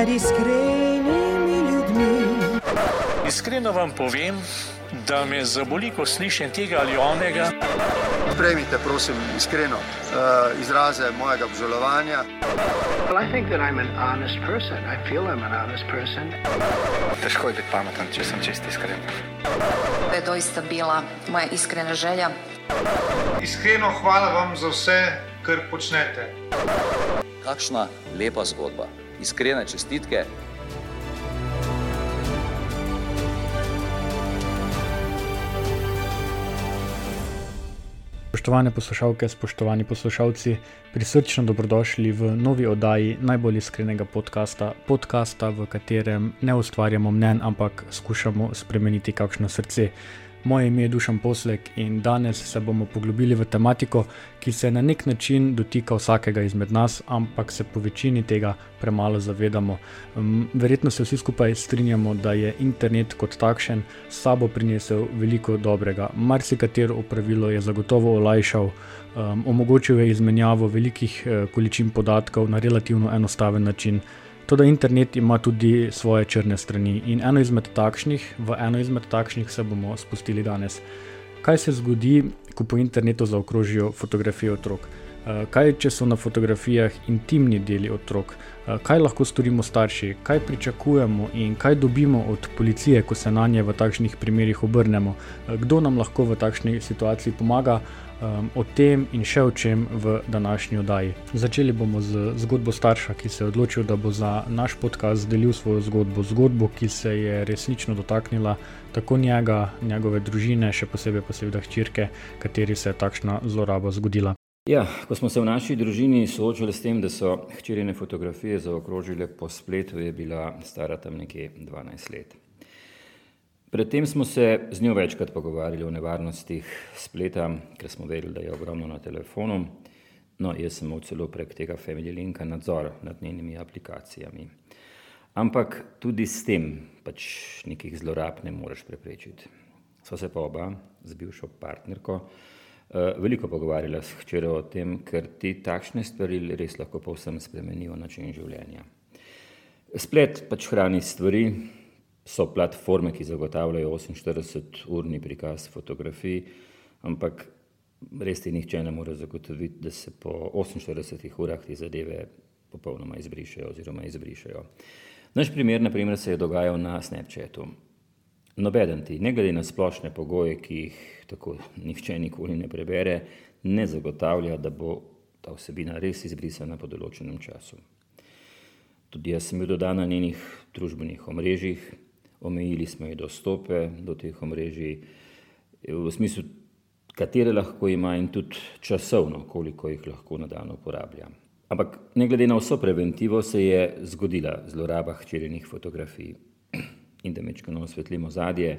med iskrenimi ljudmi. Iskreno vam povem, da me zaboli, ko slišim tega ali onega. Prejmite, prosim, iskreno uh, izraze mojega obžalovanja. Well, I think that I'm an honest person. I feel I'm an honest person. Težko je biti pameten, če sem čest iskren. To je doista bila moja iskrena želja. Iskreno hvala vam za vse, kar počnete. Kakšna lepa zgodba. Iskrene čestitke. Spoštovane poslušalke, spoštovani poslušalci, prisrčno dobrodošli v novi oddaji najbolj iskrenega podcasta, podcasta, v katerem ne ustvarjamo mnen, ampak skušamo spremeniti kakšno srce. Moje ime je Dušan Poslek in danes se bomo poglobili v tematiko, ki se na nek način dotika vsakega izmed nas, ampak se po večini tega premalo zavedamo. Verjetno se vsi skupaj strinjamo, da je internet kot takšen sabo prinesel veliko dobrega. Marsikatero opravilo je zagotovo olajšal, omogočil je izmenjavo velikih uh, količin podatkov na relativno enostaven način. Toda internet ima tudi svoje črne strani in eno izmed takšnih, v eno izmed takšnih se bomo spustili danes. Kaj se zgodi, ko po internetu zaokrožijo fotografije otrok? Eh, kaj, če so na fotografijah intimni deli otrok? Eh, kaj lahko storimo starši? Kaj pričakujemo in kaj dobimo od policije, ko se na nje v takšnih primerih obrnemo? Eh, kdo nam lahko v takšni situaciji pomaga? Um, o tem in še o čem v današnji oddaji. Začeli bomo z zgodbo starša, ki se je odločil, da bo za naš podcast delil svojo zgodbo, zgodbo, ki se je resnično dotaknila tako njega, njegove družine, še posebej pa seveda hčerke, kateri se je takšna zloraba zgodila. Ja, ko smo se v naši družini soočili s tem, da so hčerine fotografije zaokrožile po spletu, je bila stara tam nekje 12 let. Predtem smo se z njo večkrat pogovarjali o nevarnostih spleta, ker smo vedeli, da je ogromno na telefonu. No, jaz sem imel celo prek tega Family Linka nadzor nad njenimi aplikacijami. Ampak tudi s tem pač nekih zlorab ne moreš preprečiti. Sva se pa oba z bivšo partnerko eh, veliko pogovarjala s hčerjo o tem, ker ti takšne stvari res lahko povsem spremenijo način življenja. Splet pač hrani stvari, so platforme, ki zagotavljajo 48-urni prikaz fotografij, ampak res ti nihče ne more zagotoviti, da se po 48 urah ti zadeve popolnoma izbrišajo oziroma izbrišajo. Naš primer, na primer, se je dogajal na Snapchatu. Nobeden ti, ne glede na splošne pogoje, ki jih tako nihče nikoli ne prebere, ne zagotavlja, da bo ta vsebina res izbrisana po določenem času. Tudi jaz sem bil dodan na njenih družbenih omrežjih, omejili smo ji dostope do teh omrežij, v smislu, katere lahko ima in tudi časovno, koliko jih lahko na dan uporablja. Ampak ne glede na vso preventivo se je zgodila zloraba hčerinih fotografij in da mečkano osvetlimo zadje.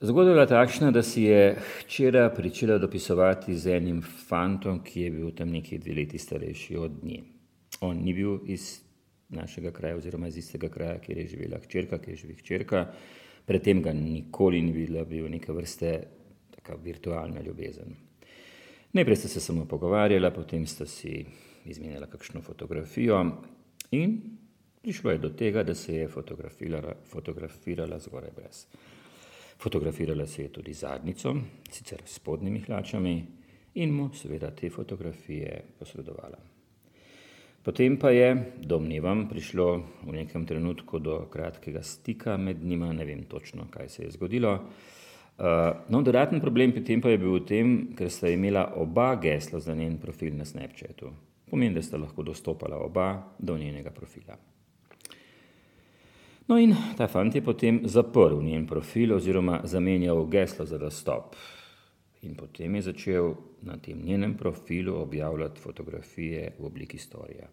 Zgodba je bila takšna, da si je hčera pričela dopisovati z enim fantom, ki je bil tam nekaj dve leti starejši od nje. On ni bil iz našega kraja oziroma iz istega kraja, kjer je živela hčerka, kjer živi hčerka. Predtem ga nikoli ni videla, bil neka vrste virtualna ljubezen. Najprej sta se samo pogovarjala, potem sta si izmenjala kakšno fotografijo in prišlo je do tega, da se je fotografirala, fotografirala zgoraj brez. Fotografirala se je tudi zadnico, sicer s spodnjimi hlačami in mu seveda te fotografije posredovala. Potem pa je, domnevam, prišlo v nekem trenutku do kratkega stika med njima, ne vem točno, kaj se je zgodilo. Uh, no, dodaten problem pri tem pa je bil v tem, ker sta imela oba gesla za njen profil na Snapchatu. Pomeni, da sta lahko dostopala oba do njenega profila. No in ta fant je potem zaprl njen profil oziroma zamenjal geslo za dostop. In potem je začel na tem njenem profilu objavljati fotografije v obliki storija.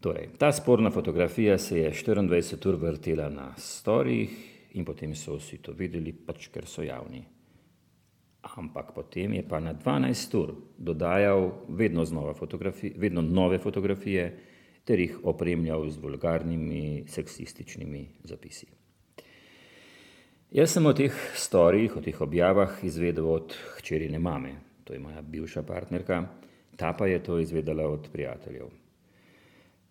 Torej, ta sporna fotografija se je 24 ur vrtela na storijih in potem so vsi to videli, pač ker so javni. Ampak potem je pa na 12 ur dodajal vedno, vedno nove fotografije ter jih opremljal z vulgarnimi, seksističnimi zapisi. Jaz sem o teh storijih, o teh objavah izvedel od hčerine mame, to je moja bivša partnerka, ta pa je to izvedela od prijateljev.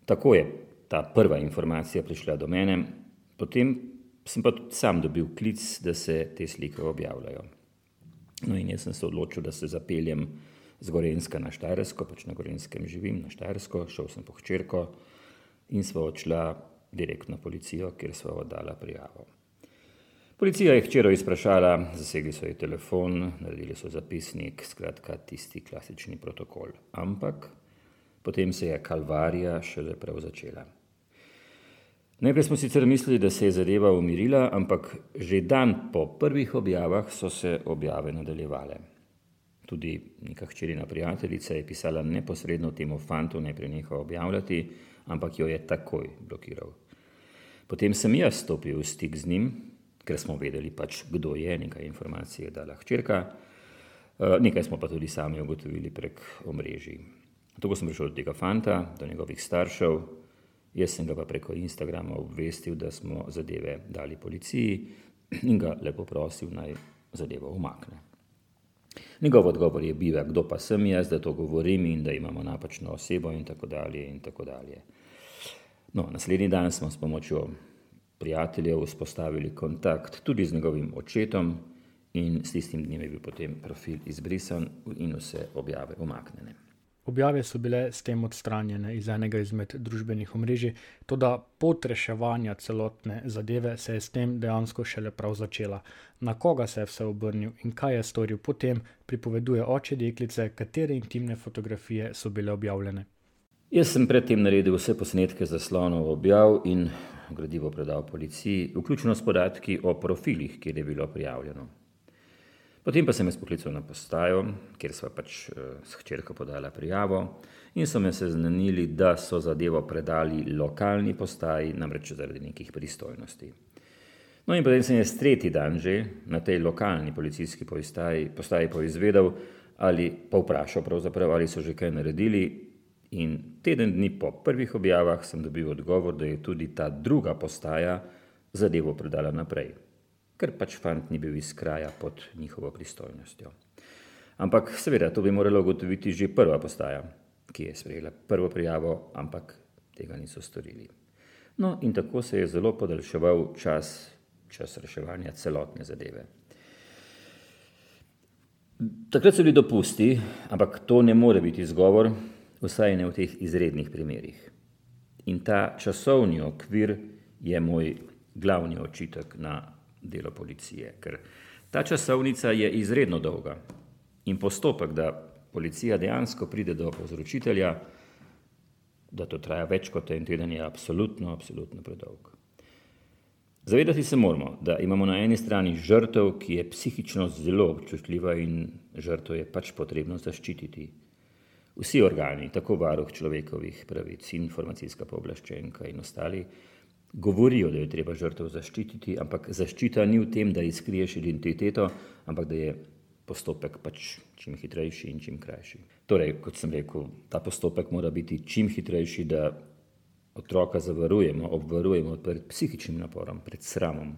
Tako je, ta prva informacija prišla do mene, potem sem pa tudi sam dobil klic, da se te slike objavljajo. No in jaz sem se odločil, da se zapeljem z Gorenska na Štajersko, pač na Gorenskem živim, na Štajersko, šel sem po hčerko in sva odšla direktno na policijo, kjer sva oddala prijavo. Policija je hčero izprašala, zasegli so ji telefon, naredili so zapisnik, skratka tisti klasični protokol. Ampak potem se je kalvarija šele prav začela. Najprej smo sicer mislili, da se je zadeva umirila, ampak že dan po prvih objavah so se objave nadaljevale. Tudi neka hčerina prijateljica je pisala neposredno temu fantu, naj preneha objavljati, ampak jo je takoj blokiral. Potem sem jaz stopil v stik z njim, ker smo vedeli pač, kdo je, nekaj informacije je dala hčerka, eh, nekaj smo pa tudi sami ugotovili prek omrežij. Tako sem prišel do tega fanta, do njegovih staršev, jaz sem ga pa preko Instagrama obvestil, da smo zadeve dali policiji in ga lepo prosil, naj zadevo umakne. Njegov odgovor je bil, kdo pa sem jaz, da to govorim in da imamo napačno osebo in tako dalje in tako dalje. No, naslednji dan smo s pomočjo prijateljev vzpostavili kontakt tudi z njegovim očetom in s tistim dnem je bil potem profil izbrisan in vse objave umaknjene. Objave so bile s tem odstranjene iz enega izmed družbenih omrežij, tudi pot reševanja celotne zadeve se je s tem dejansko šele prav začela. Na koga se je vse obrnil in kaj je storil potem, pripoveduje oče deklice, katere intimne fotografije so bile objavljene. Jaz sem predtem naredil vse posnetke zaslonov objav in gradivo predal policiji, vključno s podatki o profilih, kjer je bilo prijavljeno. Potem pa sem jaz poklical na postajo, kjer sva pač eh, s hčerko podala prijavo in so me seznanili, da so zadevo predali lokalni postaji, namreč zaradi nekih pristojnosti. No in potem sem jaz tretji dan že na tej lokalni policijski postaji, postaji poizvedel ali pa vprašal pravzaprav, ali so že kaj naredili in teden dni po prvih objavah sem dobil odgovor, da je tudi ta druga postaja zadevo predala naprej ker pač fant ni bil iz kraja pod njihovo pristojnostjo. Ampak seveda, to bi moralo ugotoviti že prva postaja, ki je sprejela prvo prijavo, ampak tega niso storili. No in tako se je zelo podaljševal čas, čas reševanja celotne zadeve. Takrat so bili dopusti, ampak to ne more biti izgovor, vsaj ne v teh izrednih primerih. In ta časovni okvir je moj glavni očitek na delo policije. Ker ta časovnica je izredno dolga in postopek, da policija dejansko pride do povzročitelja, da to traja več kot en teden, je absolutno, absolutno predolg. Zavedati se moramo, da imamo na eni strani žrtev, ki je psihično zelo občutljiva in žrtev je pač potrebno zaščititi. Vsi organi, tako varuh človekovih pravic, informacijska pooblaščenka in ostali, govorijo, da je treba žrtev zaščititi, ampak zaščita ni v tem, da izkriješ identiteto, ampak da je postopek pač čim hitrejši in čim krajši. Torej, kot sem rekel, ta postopek mora biti čim hitrejši, da otroka zavarujemo, obvarujemo pred psihičnim naporom, pred sramom.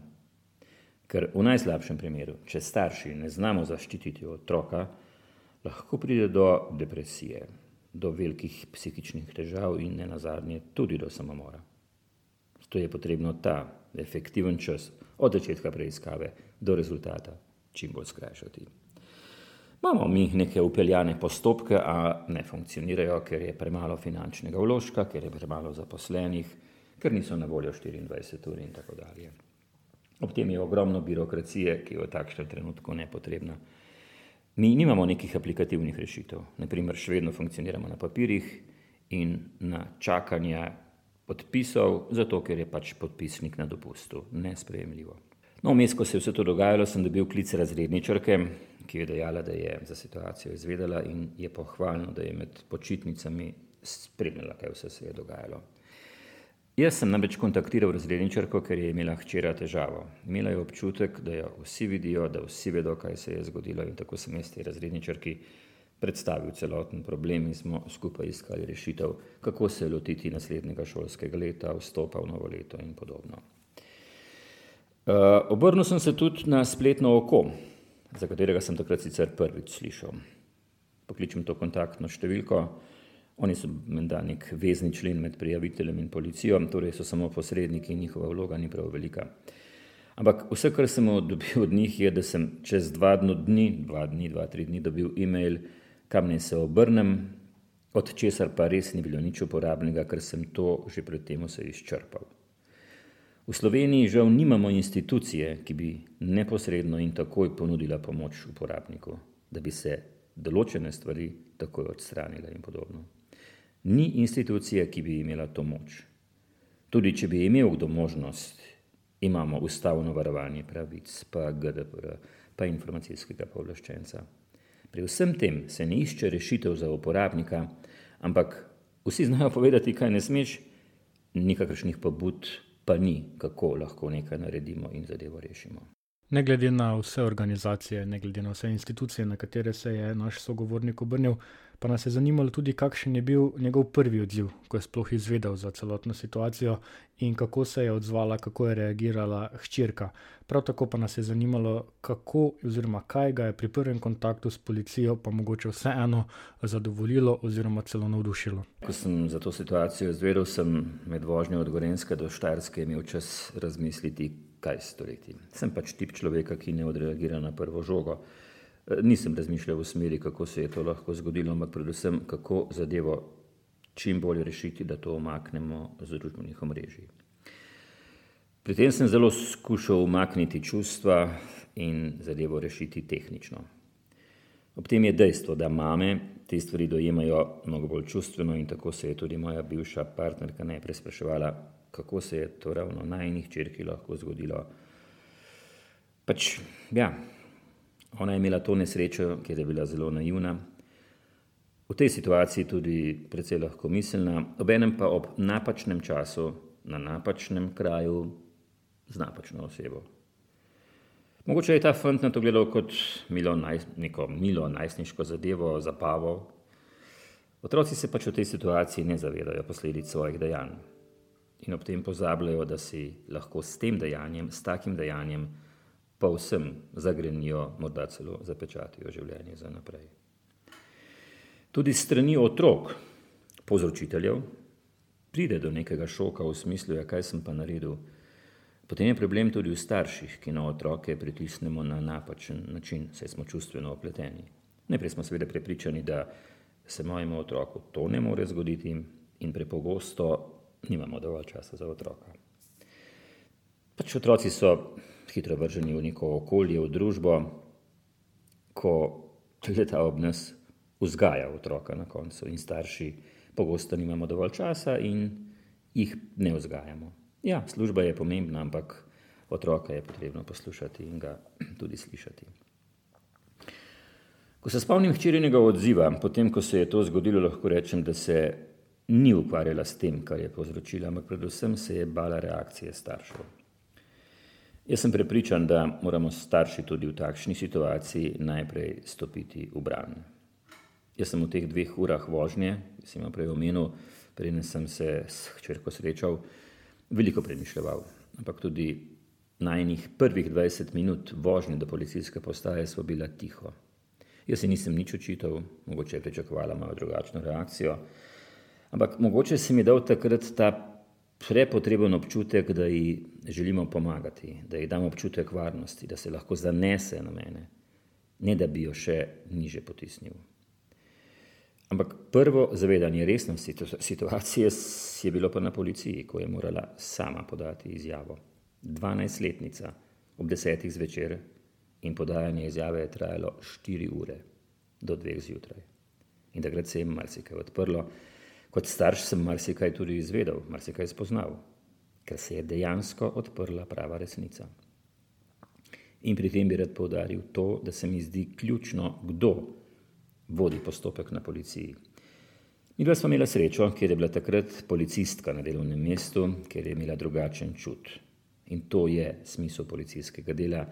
Ker v najslabšem primeru, če starši ne znamo zaščititi otroka, lahko pride do depresije, do velikih psihičnih težav in ne nazadnje tudi do samomora. Zato je potrebno ta efektiven čas od začetka preiskave do rezultata čim bolj skrajšati. Imamo mi neke upeljane postopke, a ne funkcionirajo, ker je premalo finančnega vložka, ker je premalo zaposlenih, ker niso na voljo 24 ur in tako dalje. Ob tem je ogromno birokracije, ki je v takšnem trenutku nepotrebna. Mi nimamo nekih aplikativnih rešitev, naprimer še vedno funkcioniramo na papirjih in na čakanje podpisal, zato ker je pač podpisnik na dopustu. Nesprejemljivo. No, vmes, ko se je vse to dogajalo, sem dobil klic razredničarke, ki je dejala, da je za situacijo izvedela in je pohvalno, da je med počitnicami spremljala, kaj vse se je dogajalo. Jaz sem namreč kontaktiral razredničarko, ker je imela hčera težavo. Imela je občutek, da jo vsi vidijo, da vsi vedo, kaj se je zgodilo in tako sem jaz tej razredničarki predstavil celoten problem in smo skupaj iskali rešitev, kako se lotiti naslednjega šolskega leta, vstopa v novo leto in podobno. Uh, obrnil sem se tudi na spletno oko, za katerega sem takrat sicer prvič slišal. Pokličem to kontaktno številko, Oni so menda nek vezni člen med prijaviteljem in policijo, torej so samo posredniki in njihova vloga ni prav velika. Ampak vse, kar sem dobil od njih, je, da sem čez dva dni, dva dni, dva, tri dni dobil e-mail, kam naj se obrnem, od česar pa res ni bilo nič uporabnega, ker sem to že predtem vse izčrpal. V Sloveniji žal nimamo institucije, ki bi neposredno in takoj ponudila pomoč uporabniku, da bi se določene stvari takoj odstranile in podobno. Ni institucije, ki bi imela to moč. Tudi če bi imel kdo možnost, imamo ustavno varovanje pravic, pa GDPR, pa informacijskega povlaščenca. Pri vsem tem se ne išče rešitev za uporabnika, ampak vsi znajo povedati, kaj ne smeš, nikakršnih pobud pa ni, kako lahko nekaj naredimo in zadevo rešimo. Ne glede na vse organizacije, ne glede na vse institucije, na katere se je naš sogovornik obrnil, pa nas je zanimalo tudi, kakšen je bil njegov prvi odziv, ko je sploh izvedel za celotno situacijo in kako se je odzvala, kako je reagirala hčerka. Prav tako pa nas je zanimalo, kako oziroma kaj ga je pri prvem kontaktu s policijo pa mogoče vseeno zadovoljilo oziroma celo navdušilo. Ko sem za to situacijo izvedel, sem med vožnjo od Gorenske do Štajerske imel čas razmisliti, kaj storiti. Sem pač tip človeka, ki ne odreagira na prvo žogo. Nisem razmišljal v smeri, kako se je to lahko zgodilo, ampak predvsem, kako zadevo čim bolje rešiti, da to omaknemo z družbenih omrežij. Pri tem sem zelo skušal umakniti čustva in zadevo rešiti tehnično. Ob tem je dejstvo, da mame te stvari dojemajo mnogo bolj čustveno in tako se je tudi moja bivša partnerka najprej spraševala, kako se je to ravno najnih črki lahko zgodilo. Pač, ja, Ona je imela to nesrečo, ker je bila zelo naivna, v tej situaciji tudi precej lahko miselna, obenem pa ob napačnem času, na napačnem kraju, z napačno osebo. Mogoče je ta fant na to gledal kot milo naj, neko milo najstniško zadevo, zapavo. Otroci se pač v tej situaciji ne zavedajo posledic svojih dejanj in ob tem pozabljajo, da si lahko s tem dejanjem, s takim dejanjem, pa vsem zagrenijo, morda celo zapečatijo življenje za naprej. Tudi strani otrok, povzročiteljev, pride do nekega šoka v smislu, ja, kaj sem pa naredil. Potem je problem tudi v starših, ki na otroke pritisnemo na napačen način, saj smo čustveno opleteni. Najprej smo seveda prepričani, da se mojemu otroku to ne more zgoditi in prepogosto nimamo dovolj časa za otroka. Pač otroci so hitro vrženi v neko okolje, v družbo, ko leta ob nas vzgaja otroka na koncu in starši pogosto nimamo dovolj časa in jih ne vzgajamo. Ja, služba je pomembna, ampak otroka je potrebno poslušati in ga tudi slišati. Ko se spomnim hčerinega odziva, potem, ko se je to zgodilo, lahko rečem, da se ni ukvarjala s tem, kar je povzročila, ampak predvsem se je bala reakcije staršev. Jaz sem prepričan, da moramo starši tudi v takšni situaciji najprej stopiti v bran. Jaz sem v teh dveh urah vožnje, ki sem jo prej omenil, preden sem se s hčerko srečal, veliko premišljal. Ampak tudi najnih prvih 20 minut vožnje do policijske postaje so bila tiho. Jaz si nisem nič očital, mogoče je pričakovala malo drugačno reakcijo, ampak mogoče si mi dal takrat ta prepotreben občutek, da ji želimo pomagati, da ji damo občutek varnosti, da se lahko zanese na mene, ne da bi jo še niže potisnil. Ampak prvo zavedanje resnosti situacije je bilo pa na policiji, ko je morala sama podati izjavo. 12-letnica ob desetih zvečer in podajanje izjave je trajalo 4 ure do 2 zjutraj. In takrat se je marsikaj odprlo. Kot starš sem marsikaj tudi izvedel, marsikaj spoznal, ker se je dejansko odprla prava resnica. In pri tem bi rad povdaril to, da se mi zdi ključno, kdo vodi postopek na policiji. Mi dva smo imela srečo, ker je bila takrat policistka na delovnem mestu, ker je imela drugačen čut. In to je smisel policijskega dela,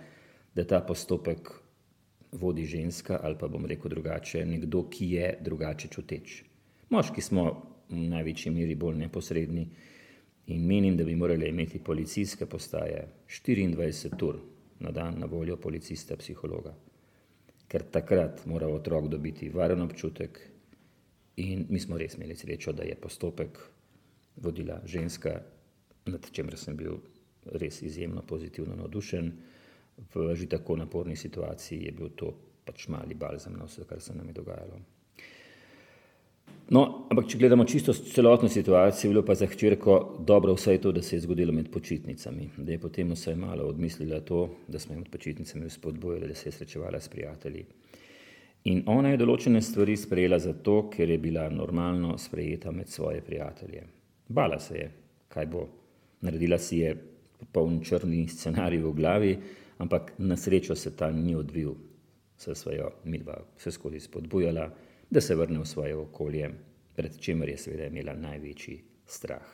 da ta postopek vodi ženska ali pa bom rekel drugače, nekdo, ki je drugače čuteč. Moški smo v največji meri bolj neposredni. In menim, da bi morali imeti policijske postaje 24 ur na dan na voljo policista, psihologa. Ker takrat mora otrok dobiti varen občutek In mi smo res imeli srečo, da je postopek vodila ženska, nad čemer sem bil res izjemno pozitivno navdušen. V že tako naporni situaciji je bil to pač mali balzam na vse, kar se nam je dogajalo. No, ampak če gledamo čisto celotno situacijo, bilo pa za hčerko dobro vse to, da se je zgodilo med počitnicami, da je potem vsaj malo odmislila to, da smo jo med počitnicami spodbojali, da se je srečevala s prijatelji. In ona je določene stvari sprejela zato, ker je bila normalno sprejeta med svoje prijatelje. Bala se je, kaj bo. Naredila si je popoln črni scenarij v glavi, ampak na srečo se ta ni odvil, se svojo midva vse skozi spodbujala, da se vrne v svoje okolje, pred čemer je seveda imela največji strah.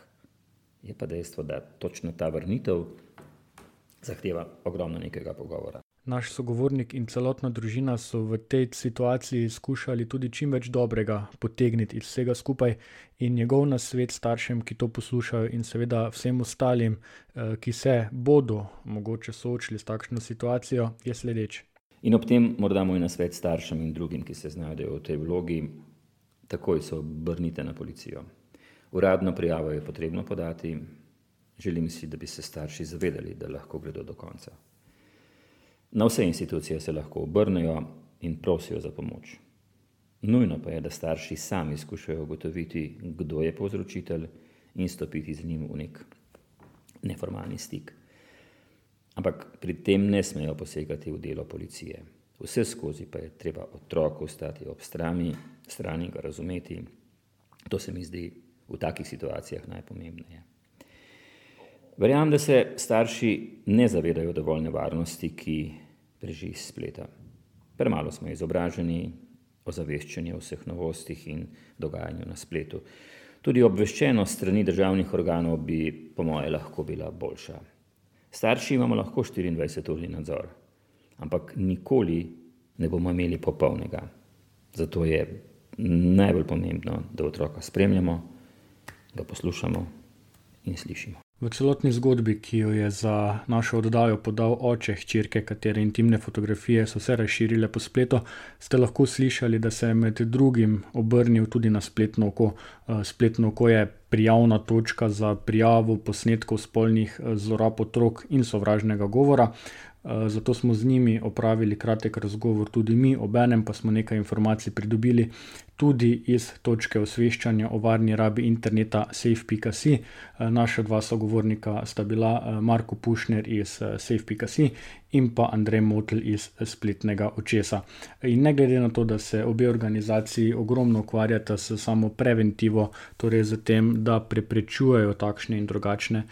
Je pa dejstvo, da točno ta vrnitev zahteva ogromno nekega pogovora. Naš sogovornik in celotna družina so v tej situaciji skušali tudi čim več dobrega potegniti iz vsega skupaj, in njegov nasvet staršem, ki to poslušajo, in seveda vsem ostalim, ki se bodo mogoče soočili s takšno situacijo, je sledeč. In ob tem morda moj nasvet staršem in drugim, ki se znajdejo v tej vlogi, takoj se obrnite na policijo. Uradno prijavo je potrebno podati, želim si, da bi se starši zavedali, da lahko gredo do konca. Na vse institucije se lahko obrnejo in prosijo za pomoč. Nujno pa je, da starši sami skušajo ugotoviti, kdo je povzročitelj in stopiti z njim v nek neformalni stik. Ampak pri tem ne smejo posegati v delo policije. Vse skozi pa je treba otroku stati ob strani, strani ga razumeti. To se mi zdi v takih situacijah najpomembneje. Verjamem, da se starši ne zavedajo dovolj nevarnosti, ki preži iz spleta. Premalo smo izobraženi, ozaveščeni o vseh novostih in dogajanju na spletu. Tudi obveščenost strani državnih organov bi, po moje, lahko bila boljša. Starši imamo lahko 24-urni nadzor, ampak nikoli ne bomo imeli popolnega. Zato je najbolj pomembno, da otroka spremljamo, ga poslušamo in slišimo. V celotni zgodbi, ki jo je za našo oddajo podal oče hčerke, katere intimne fotografije so se razširile po spletu, ste lahko slišali, da se je med drugim obrnil tudi na spletno oko. spletno oko je prijavna točka za prijavo posnetkov spolnih zlorab otrok in sovražnega govora. zato smo z njimi opravili kratek razgovor tudi mi, obenem pa smo nekaj informacij pridobili tudi iz točke osveščanja o varni rabi interneta safe pika si. naša dva sogovornika sta bila, Marko Pušner iz, safe pika si in pa Andrej Motl iz Spletnega očesa. In ne glede na to, da se obe organizaciji ogromno ukvarjata s samo preventivo, torej s tem, da preprečujejo takšne in drugačne,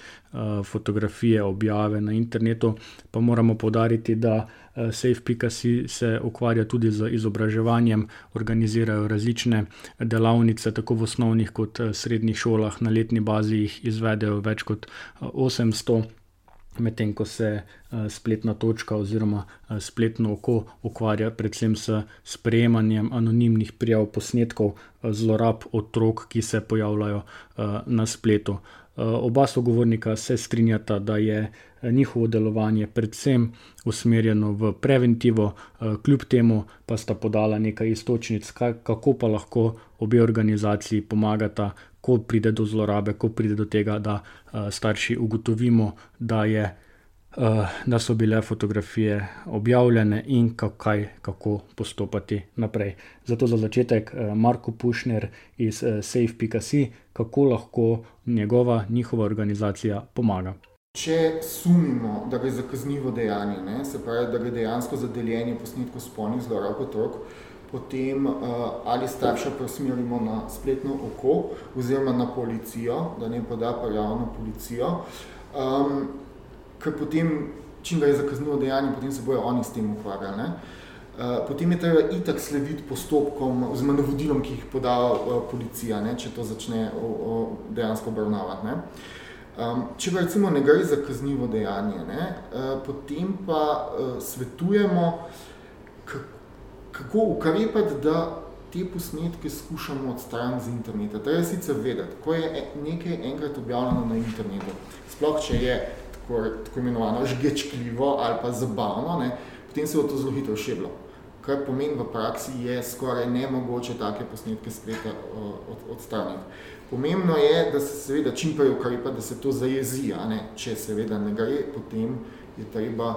fotografije, objave na internetu, pa moramo poudariti, da, safe pika si se ukvarja tudi z izobraževanjem, organizirajo različne delavnice, tako v osnovnih kot, srednjih šolah, na letni bazi jih izvedejo več kot, osemsto, medtem ko se, spletna točka oziroma, spletno oko ukvarja predvsem s sprejemanjem anonimnih prijav posnetkov, zlorab otrok, ki se pojavljajo, na spletu. Oba sogovornika se strinjata, da je njihovo delovanje predvsem usmerjeno v preventivo, kljub temu pa sta podala nekaj iztočnic, kako pa lahko obe organizaciji pomagata, ko pride do zlorabe, ko pride do tega, da, starši ugotovimo, da je, da so bile fotografije objavljene in kaj, kako postopati naprej. Zato za začetek, Marko Pušner iz, safe pika si, kako lahko njegova, njihova organizacija pomaga. Če sumimo, da gre za kaznivo dejanje, ne, se pravi, da gre dejansko za deljenje posnetkov spolnih zlorab otrok, potem, ali starša preusmerimo na spletno oko oziroma na policijo, da naj poda prijavo na policijo. Ker potem, čim gre za kaznivo dejanje, potem se bojo oni s tem ukvarjali, ne. potem je treba itak slediti postopkom oziroma navodilom, ki jih poda, policija, ne, če to začne dejansko obravnavati, ne. če pa recimo ne gre za kaznivo dejanje, ne, potem pa, svetujemo, kako ukrepati, da te posnetke skušamo odstraniti z interneta. Treba je sicer vedeti, ko je nekaj enkrat objavljeno na internetu, sploh če je tako imenovano žgečkljivo ali pa zabavno, ne, potem se bo to zelo hitro širilo. kar pomeni v praksi, je skoraj nemogoče take posnetke spleta od, odstraniti. Pomembno je, da se seveda čim prej ukrepa, da se to zajezi, a ne? če seveda ne gre, potem je treba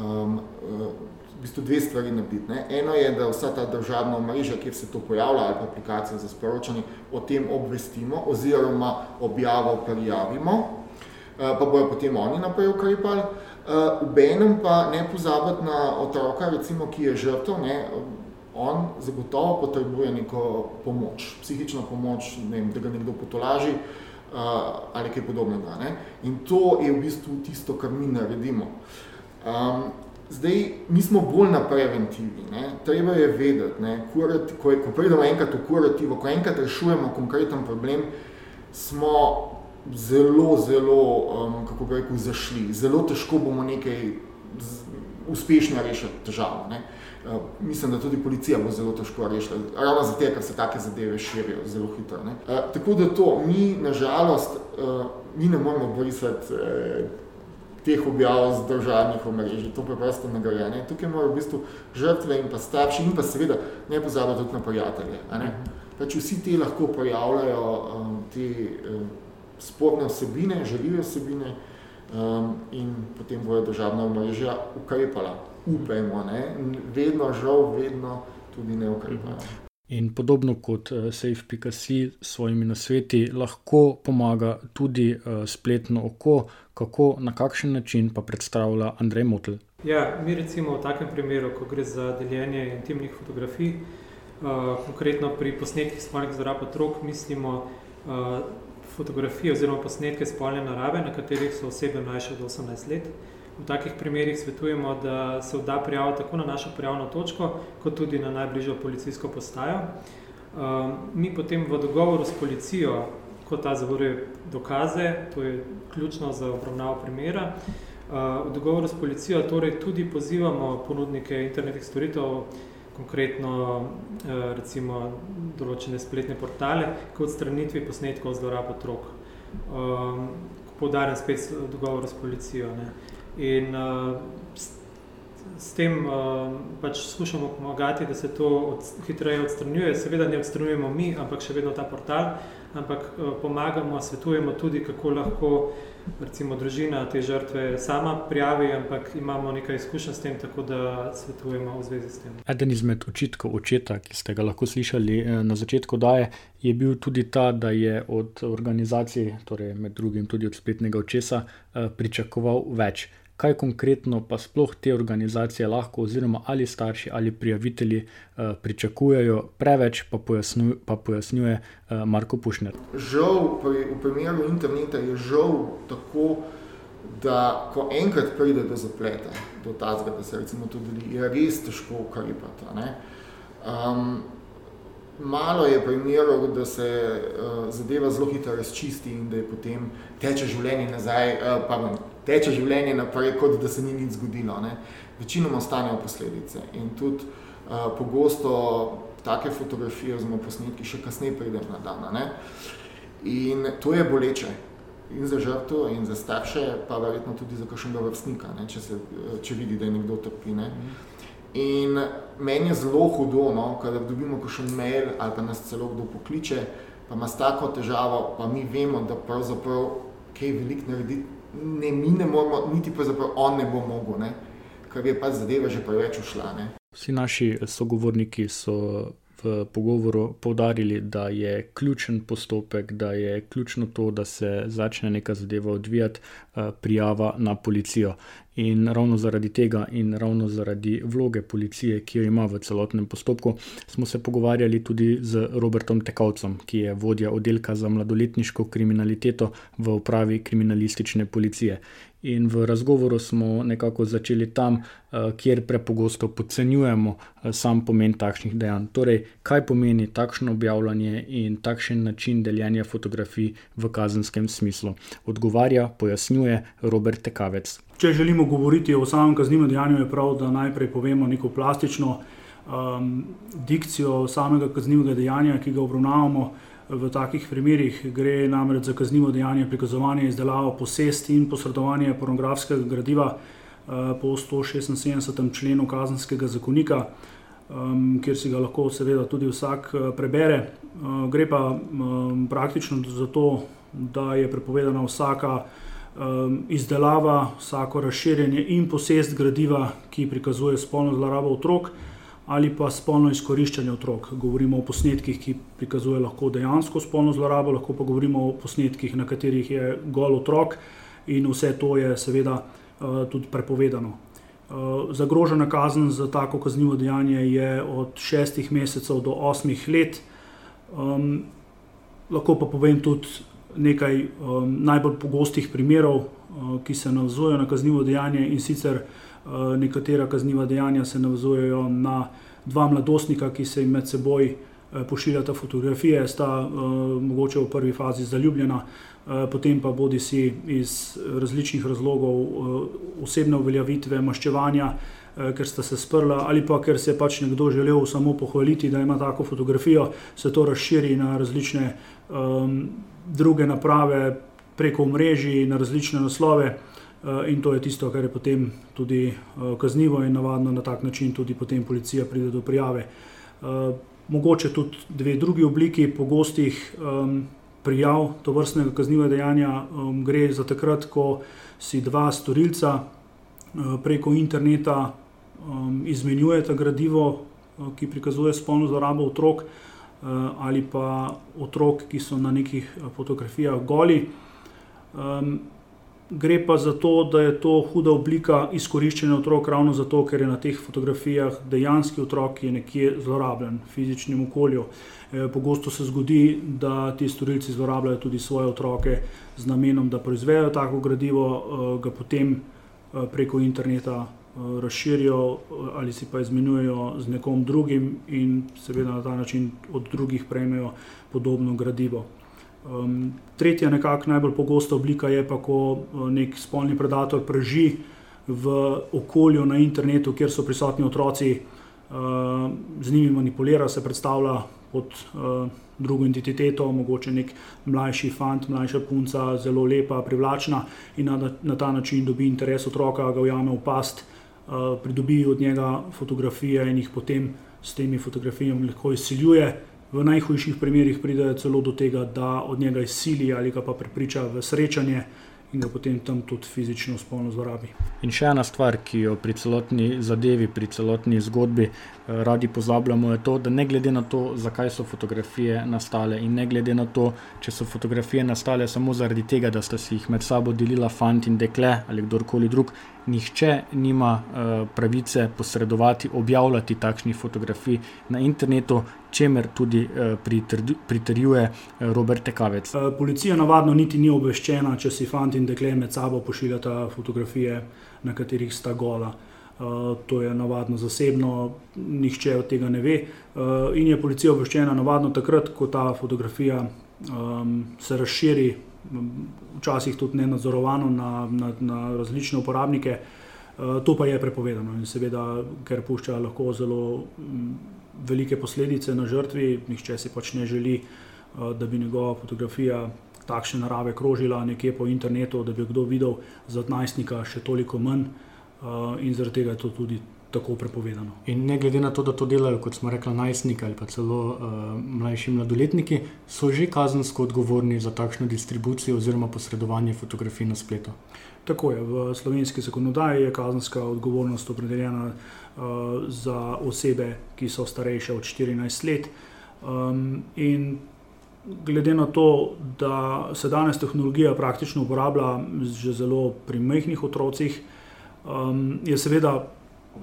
um, v bistvu dve stvari narediti. Ne? Eno je, da vsa ta državna mreža, kjer se to pojavlja, ali pa aplikacija za sporočanje, o tem obvestimo oziroma objavo prijavimo, pa bojo potem oni naprej ukrepali. V enem pa ne pozabiti na otroka, recimo, ki je žrtev, ne? on zagotovo potrebuje neko pomoč, psihično pomoč, ne vem, da ga nekdo potolaži ali kaj podobnega. Ne? In to je v bistvu tisto, kar mi naredimo. Um, Zdaj, mi smo bolj na preventivi, ne? treba je vedeti, ne? Kurati, ko, je, ko pridemo enkrat v kurativo, ko enkrat rešujemo konkreten problem, smo zelo, zelo, um, kako bi rekel, zašli. Zelo težko bomo nekaj uspešno rešiti težavo. Ne? Uh, mislim, da tudi policija bo zelo težko rešila, ravno zato, ker se take zadeve širijo zelo hitro. Ne? Uh, tako da to, mi nažalost, uh, mi ne moramo brisati uh, teh objav z državnih omrežij, to preprosto ne gre. Ne? Tukaj morajo v bistvu žrtve in pa starši in pa seveda ne pozabiti tudi na prijatelje. Ne? Pač vsi ti lahko pojavljajo um, te um, sporne vsebine, želive vsebine um, in potem bojo državna omrežja ukrepala. Upajmo, ne? vedno, žal, vedno tudi ne ukrepajo. In podobno kot uh, Safe.ca s svojimi nasveti, lahko pomaga tudi uh, spletno oko, kako, na kakšen način pa predstavlja Andrej Motl. Ja, mi recimo v takem primeru, ko gre za deljenje intimnih fotografij, uh, konkretno pri posnetkih spolnih zlorab otrok, mislimo uh, fotografije oziroma posnetke spolne narave, na katerih so osebe mlajše od 18 let. V takih primerih svetujemo, da se vda prijavo tako na našo prijavno točko, kot tudi na najbližjo policijsko postajo. Um, mi potem v dogovoru s policijo, ko ta zavoruje dokaze, to je ključno za obravnavo primera, uh, v dogovoru s policijo torej tudi pozivamo ponudnike internetnih storitev, konkretno uh, recimo določene spletne portale, k odstranitvi posnetkov zlorab otrok. Um, Poudarjam spet dogovor s policijo. Ne. In uh, s, s tem uh, pač skušamo pomagati, da se to od, hitreje odstranjuje. Seveda ne odstranjujemo mi, ampak še vedno ta portal, ampak uh, pomagamo, svetujemo tudi, kako lahko recimo družina te žrtve sama prijavi, ampak imamo nekaj izkušenj s tem, tako da svetujemo v zvezi s tem. Eden izmed očitkov očeta, ki ste ga lahko slišali na začetku daje, je bil tudi ta, da je od organizacij, torej med drugim tudi od spletnega očesa, pričakoval več kaj konkretno pa sploh te organizacije lahko, oziroma ali starši ali prijavitelji uh, pričakujejo, preveč pa, pojasnju, pa pojasnjuje uh, Marko Pušner. Žal, pri, v primeru interneta je žal tako, da ko enkrat pride do zapleta, do tazga, da se recimo tudi je res težko ukrepati. Um, malo je primerov, da se uh, zadeva zelo hitro razčisti in da je potem teče življenje nazaj, uh, pardon, teče življenje naprej, kot da se ni nič zgodilo. Ne. Večinoma ostanejo posledice in tudi uh, pogosto take fotografije oziroma posnetki še kasneje pridejo na dan. Ne. In to je boleče in za žrtvo in za starše, pa verjetno tudi za kakšnega vrstnika, ne, če, se, če vidi, da je nekdo trpi. Ne. In meni je zelo hudo, no, kadar dobimo kakšen mail ali pa nas celo kdo pokliče, pa ima s tako težavo, pa mi vemo, da pravzaprav kaj veliko narediti ne mi ne moramo, niti pa zapravo on ne bo mogel, ne? ker je pa zadeva že preveč ušla. Ne? Vsi naši sogovorniki so v pogovoru povdarili, da je ključen postopek, da je ključno to, da se začne neka zadeva odvijati, eh, prijava na policijo. In ravno zaradi tega, in ravno zaradi vloge policije, ki jo ima v celotnem postopku, smo se pogovarjali tudi z Robertom Tekavcem, ki je vodja oddelka za mladoletniško kriminaliteto v upravi kriminalistične policije. In v razgovoru smo nekako začeli tam, eh, kjer prepogosto podcenjujemo eh, sam pomen takšnih dejanj. Torej, kaj pomeni takšno objavljanje in takšen način deljenja fotografij v kazenskem smislu? Odgovarja, pojasnjuje Robert Tekavec. Če želimo govoriti o samem kaznivem dejanju, je prav, da najprej povemo neko plastično um, dikcijo samega kaznivega dejanja, ki ga obravnavamo. V takih primerih gre namreč za kaznivo dejanje prikazovanja, izdelavo, posest in posredovanje pornografskega gradiva eh, po 176. členu kazenskega zakonika. kjer si ga lahko seveda tudi vsak uh, prebere. Uh, gre pa praktično za to, da je prepovedana vsaka izdelava, vsako razširjanje in posest gradiva, ki prikazuje spolno zlorabo otrok ali pa spolno izkoriščanje otrok. Govorimo o posnetkih, ki prikazuje lahko dejansko spolno zlorabo, lahko pa govorimo o posnetkih, na katerih je gol otrok in vse to je seveda uh, tudi prepovedano. Uh, zagrožena kazen za tako kaznivo dejanje je od šestih mesecev do osmih let. Um, lahko pa povem tudi nekaj um, najbolj pogostih primerov, ki se navzujejo na kaznivo dejanje in sicer Eh, nekatera kazniva dejanja se navzujejo na dva mladostnika, ki se jim med seboj eh, pošiljata fotografije, sta mogoče v prvi fazi zaljubljena, potem pa bodi si iz različnih razlogov osebne uveljavitve, maščevanja, ker sta se sprla ali pa ker se je pač nekdo želel samo pohvaliti, da ima tako fotografijo, se to razširi na različne um, druge naprave preko mreži, na različne naslove. Eh, in to je tisto, kar je potem tudi eh, kaznivo in navadno na tak način tudi potem policija pride do prijave. Eh, mogoče tudi dve drugi obliki pogostih prijav to vrstnega kaznivega dejanja gre za takrat, ko si dva storilca preko interneta izmenjujeta gradivo, ki prikazuje spolno zlorabo otrok ali pa otrok, ki so na nekih fotografijah goli. Um, Gre pa za to, da je to huda oblika izkoriščanja otrok, ravno zato, ker je na teh fotografijah dejanski otrok nekje zlorabljen v fizičnem okolju. E, pogosto se zgodi, da ti storilci zlorabljajo tudi svoje otroke z namenom, da proizvejo tako gradivo, e, ga potem e, preko interneta razširijo ali si pa izmenjujejo z nekom drugim in seveda na ta način od drugih prejmejo podobno gradivo. Um, tretja, nekako najbolj pogosta oblika je pa, ko uh, nek spolni predator preži v okolju na internetu, kjer so prisotni otroci, uh, z njimi manipulira, se predstavlja pod uh, drugo identiteto, mogoče nek mlajši fant, mlajša punca, zelo lepa, privlačna in na, na ta način dobi interes otroka, ga ujame v past, uh, pridobi od njega fotografije in jih potem s temi fotografijami lahko izsiljuje. V najhujših primerih pride celo do tega, da od njega izsili ali ga pa prepriča v srečanje in ga potem tam tudi fizično spolno zlorabi. In še ena stvar, ki jo pri celotni zadevi, pri celotni zgodbi radi pozabljamo, je to, da ne glede na to, zakaj so fotografije nastale, in ne glede na to, če so fotografije nastale samo zaradi tega, da sta si jih med sabo delila fant in dekle ali kdorkoli drug, nihče nima uh, pravice posredovati, objavljati takšnih fotografij na internetu, čemer tudi uh, pritrjuje uh, Robert Tekavec. Uh, policija navadno niti ni obveščena, če si fant in dekle med sabo pošiljata fotografije, na katerih sta gola. Uh, to je navadno zasebno, nihče od tega ne ve. Uh, in je policija obveščena navadno takrat, ko ta fotografija um, se razširi, včasih tudi ne nadzorovano na, na, na različne uporabnike. Uh, to pa je prepovedano in seveda, ker pušča lahko zelo um, velike posledice na žrtvi, nihče si pač ne želi, uh, da bi njegova fotografija takšne narave krožila nekje po internetu, da bi kdo videl, za najstnika še toliko manj uh, in zaradi tega je to tudi tako prepovedano. In ne glede na to, da to delajo, kot smo rekli, najstniki ali pa celo uh, mlajši mladoletniki, so že kazensko odgovorni za takšno distribucijo oziroma posredovanje fotografij na spletu. Tako je, v slovenski zakonodaji je kazenska odgovornost opredeljena uh, za osebe, ki so starejše od 14 let. Um, in glede na to, da se danes tehnologija praktično uporablja že zelo pri majhnih otrocih, um, je seveda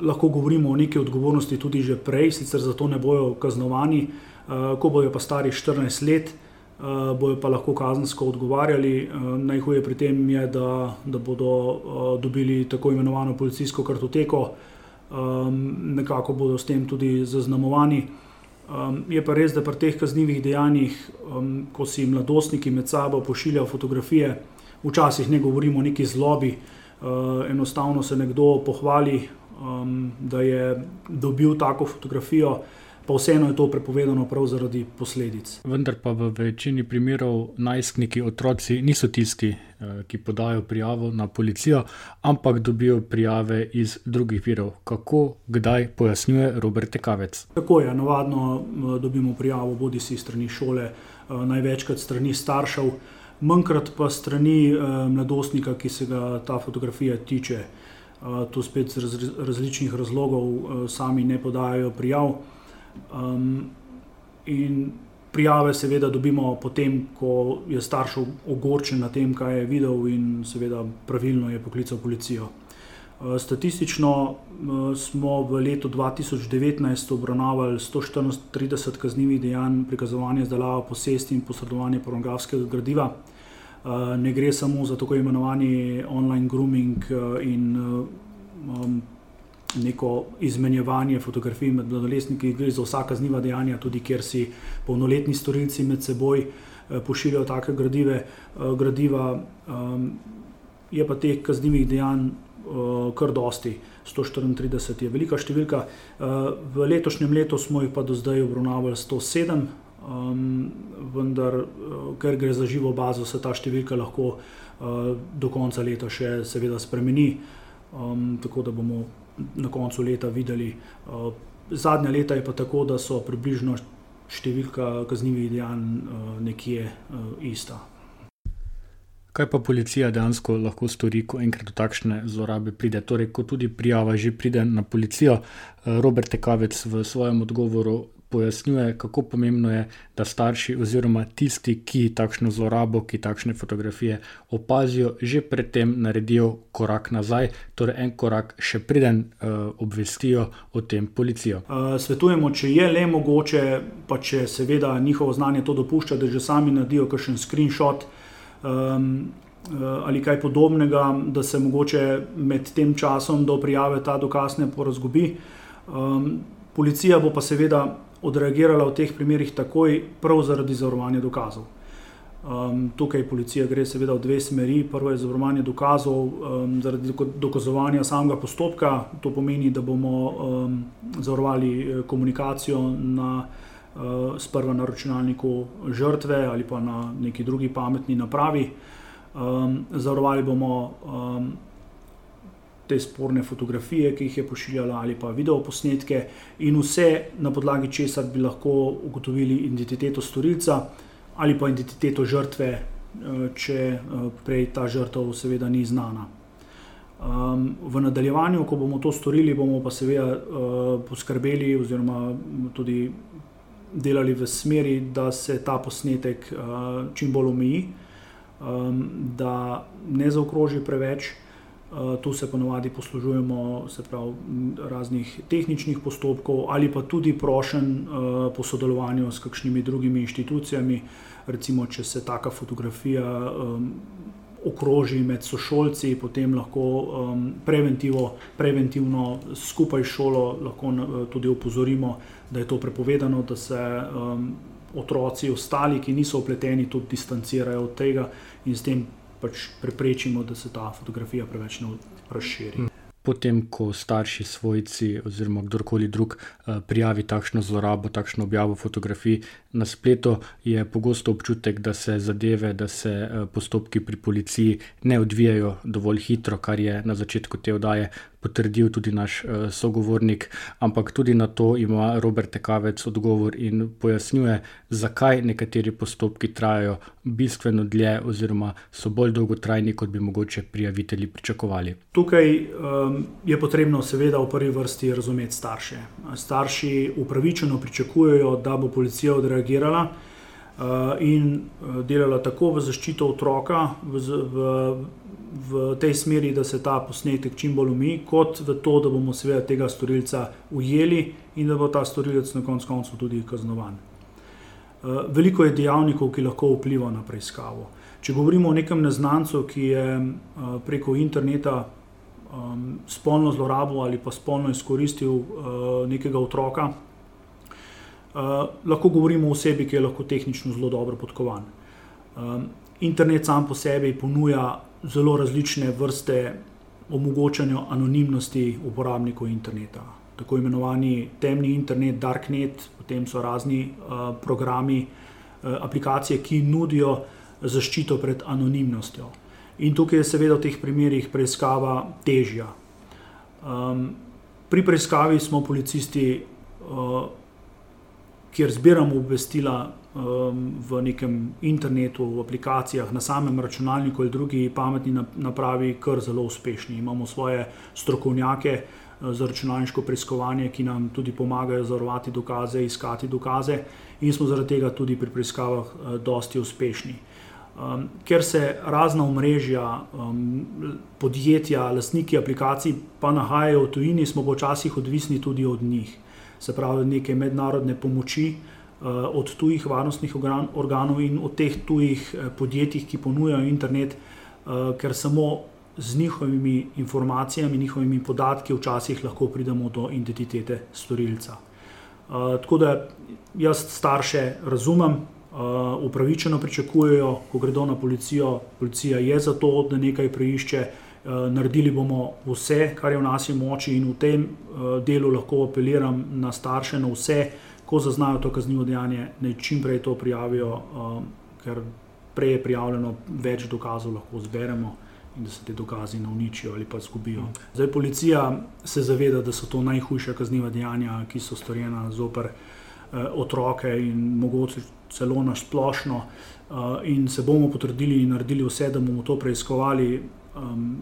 lahko govorimo o neki odgovornosti tudi že prej, sicer zato ne bojo kaznovani, uh, ko bojo pa stari 14 let. Uh, bojo pa lahko kazensko odgovarjali. Uh, najhuje pri tem je, da, da bodo uh, dobili tako imenovano policijsko kartoteko, um, nekako bodo s tem tudi zaznamovani. Um, je pa res, da pri teh kaznjivih dejanjih, um, ko si mladostniki med sabo pošiljajo fotografije, včasih ne govorimo o neki zlobi, uh, enostavno se nekdo pohvali, um, da je dobil tako fotografijo, pa vseeno je to prepovedano prav zaradi posledic. Vendar pa v večini primerov najstniki, otroci niso tisti, eh, ki podajo prijavo na policijo, ampak dobijo prijave iz drugih virov. Kako, kdaj pojasnjuje Robert Tekavec. Tako je, navadno eh, dobimo prijavo, bodi si strani šole, eh, največkrat strani staršev, manjkrat pa strani mladostnika, ki se ga ta fotografija tiče. To spet iz različnih razlogov sami ne podajajo prijav. Um, in prijave, seveda, dobimo potem, ko je starš ogorčen na tem, kaj je videl, in seveda, pravilno je poklical policijo. Uh, statistično uh, smo v letu 2019 obravnavali 134 kaznjivih dejanj prikazovanja izdelave posesti in posredovanja pornografskega gradiva. Uh, ne gre samo za tako imenovani online grooming in um, neko izmenjevanje fotografij med mladostniki, gre za vsa kazniva dejanja, tudi kjer si polnoletni storilci med seboj eh, pošiljajo take gradive, eh, gradiva. Ehm, je pa teh kaznivih dejanj eh, kar dosti, 134 je velika številka. V letošnjem letu smo jih pa do zdaj obravnavali 107. Um, ehm, vendar, ker gre za živo bazo, se ta številka lahko uh, do konca leta še seveda spremeni, um, tako da bomo na koncu leta videli. Eh, zadnja leta je pa tako, da so približno številka kaznjivih dejanj eh, nekje eh, ista. Kaj pa policija dejansko lahko stori, ko enkrat do takšne zlorabe pride? Torej, ko tudi prijava že pride na policijo, Robert Tekavec v svojem odgovoru pojasnjuje, kako pomembno je, da starši oziroma tisti, ki takšno zlorabo, ki takšne fotografije opazijo, že predtem naredijo korak nazaj, torej en korak še preden uh, obvestijo o tem policijo. Uh, svetujemo, če je le mogoče, pa če seveda njihovo znanje to dopušča, da že sami naredijo kakšen screenshot. Um, Ali kaj podobnega, da se mogoče med tem časom do prijave ta dokaz ne porazgubi. Um, policija bo pa seveda odreagirala v teh primerih takoj, prav zaradi zavarovanja dokazov. Um, tukaj policija gre seveda v dve smeri. Prvo je zavarovanje dokazov um, zaradi dokazovanja samega postopka. To pomeni, da bomo um, zavarovali eh, komunikacijo na, sprva na računalniku žrtve ali pa na neki drugi pametni napravi. Um, zavarovali bomo um, te sporne fotografije, ki jih je pošiljala, ali pa video posnetke, in vse na podlagi česar bi lahko ugotovili identiteto storilca ali pa identiteto žrtve, eh, če eh, prej ta žrtev seveda ni znana. Um, v nadaljevanju, ko bomo to storili, bomo pa seveda uh, poskrbeli oziroma tudi delali v smeri, da se ta posnetek uh, čim bolj omeji, um, da ne zaokroži preveč. Eh, tu se ponovadi poslužujemo pravi, raznih tehničnih postopkov ali pa tudi prošen uh, po sodelovanju s kakšnimi drugimi inštitucijami. Recimo, če se taka fotografija um, okroži med sošolci, potem lahko um, preventivno skupaj s šolo lahko, uh, tudi opozorimo, da je to prepovedano, da se um, otroci, ostali, ki niso upleteni, tudi distancirajo od tega in s tem pač preprečimo, da se ta fotografija preveč ne razširi. Potem, ko starši, svojci oziroma kdorkoli drug eh, prijavi takšno zlorabo, takšno objavo fotografij na spletu, je pogosto občutek, da se zadeve, da se eh, postopki pri policiji ne odvijajo dovolj hitro, kar je na začetku te oddaje potrdil tudi naš uh, sogovornik, ampak tudi na to ima Robert Tekavec odgovor in pojasnjuje, zakaj nekateri postopki trajajo bistveno dlje, oziroma so bolj dolgotrajni, kot bi mogoče prijavitelji pričakovali. Tukaj um, je potrebno, seveda, v prvi vrsti razumeti starše. Starši upravičeno pričakujejo, da bo policija odreagirala. Uh, in delala tako v zaščito otroka, v, v, v tej smeri, da se ta posnetek čim bolj umi, kot v to, da bomo seveda tega storilca ujeli in da bo ta storilec na koncu koncev tudi kaznovan. Eh, veliko je dejavnikov, ki lahko vplivajo na preiskavo. Če govorimo o nekem neznancu, ki je eh, preko interneta um, spolno zlorabo ali pa spolno izkoristil nekega otroka, lahko govorimo o osebi, ki je lahko tehnično zelo dobro podkovan. Um, internet sam po sebi ponuja zelo različne vrste omogočanja anonimnosti uporabnikov interneta. tako imenovani temni internet, darknet, potem so razni uh, programi, uh, aplikacije, ki nudijo zaščito pred anonimnostjo. In tukaj je seveda v teh primerih preiskava težja. Um, pri preiskavi smo policisti, uh, kjer zbiramo obvestila um, v nekem internetu, v aplikacijah, na samem računalniku ali drugi pametni napravi, kar zelo uspešni. Imamo svoje strokovnjake, za računalniško preiskovanje, ki nam tudi pomagajo zavarovati dokaze, iskati dokaze, in smo zaradi tega tudi pri preiskavah uh, dosti uspešni. Um, ker se razna omrežja, um, podjetja, lastniki aplikacij pa nahajajo v tujini, smo počasih odvisni tudi od njih. Se pravi, neke mednarodne pomoči uh, od tujih varnostnih organov in od teh tujih uh, podjetij, ki ponujajo internet, uh, ker samo z njihovimi informacijami, njihovimi podatki, včasih lahko pridemo do identitete storilca. Uh, tako da jaz starše razumem, uh, upravičeno pričakujejo, ko gredo na policijo, policija je za to, da nekaj preišče. Uh, naredili bomo vse, kar je v nasi moči, in v tem uh, delu lahko apeliram na starše, na vse, ko zaznajo to kaznivo dejanje, naj čim prej to prijavijo, uh, ker prej je prijavljeno, več dokazov lahko zberemo in da se te dokazi ne uničijo ali pa izgubijo. Zdaj, policija se zaveda, da so to najhujša kazniva dejanja, ki so storjena zoper eh, otroke in mogoče celo na splošno. Eh, in se bomo potrudili in naredili vse, da bomo to preiskovali. Um,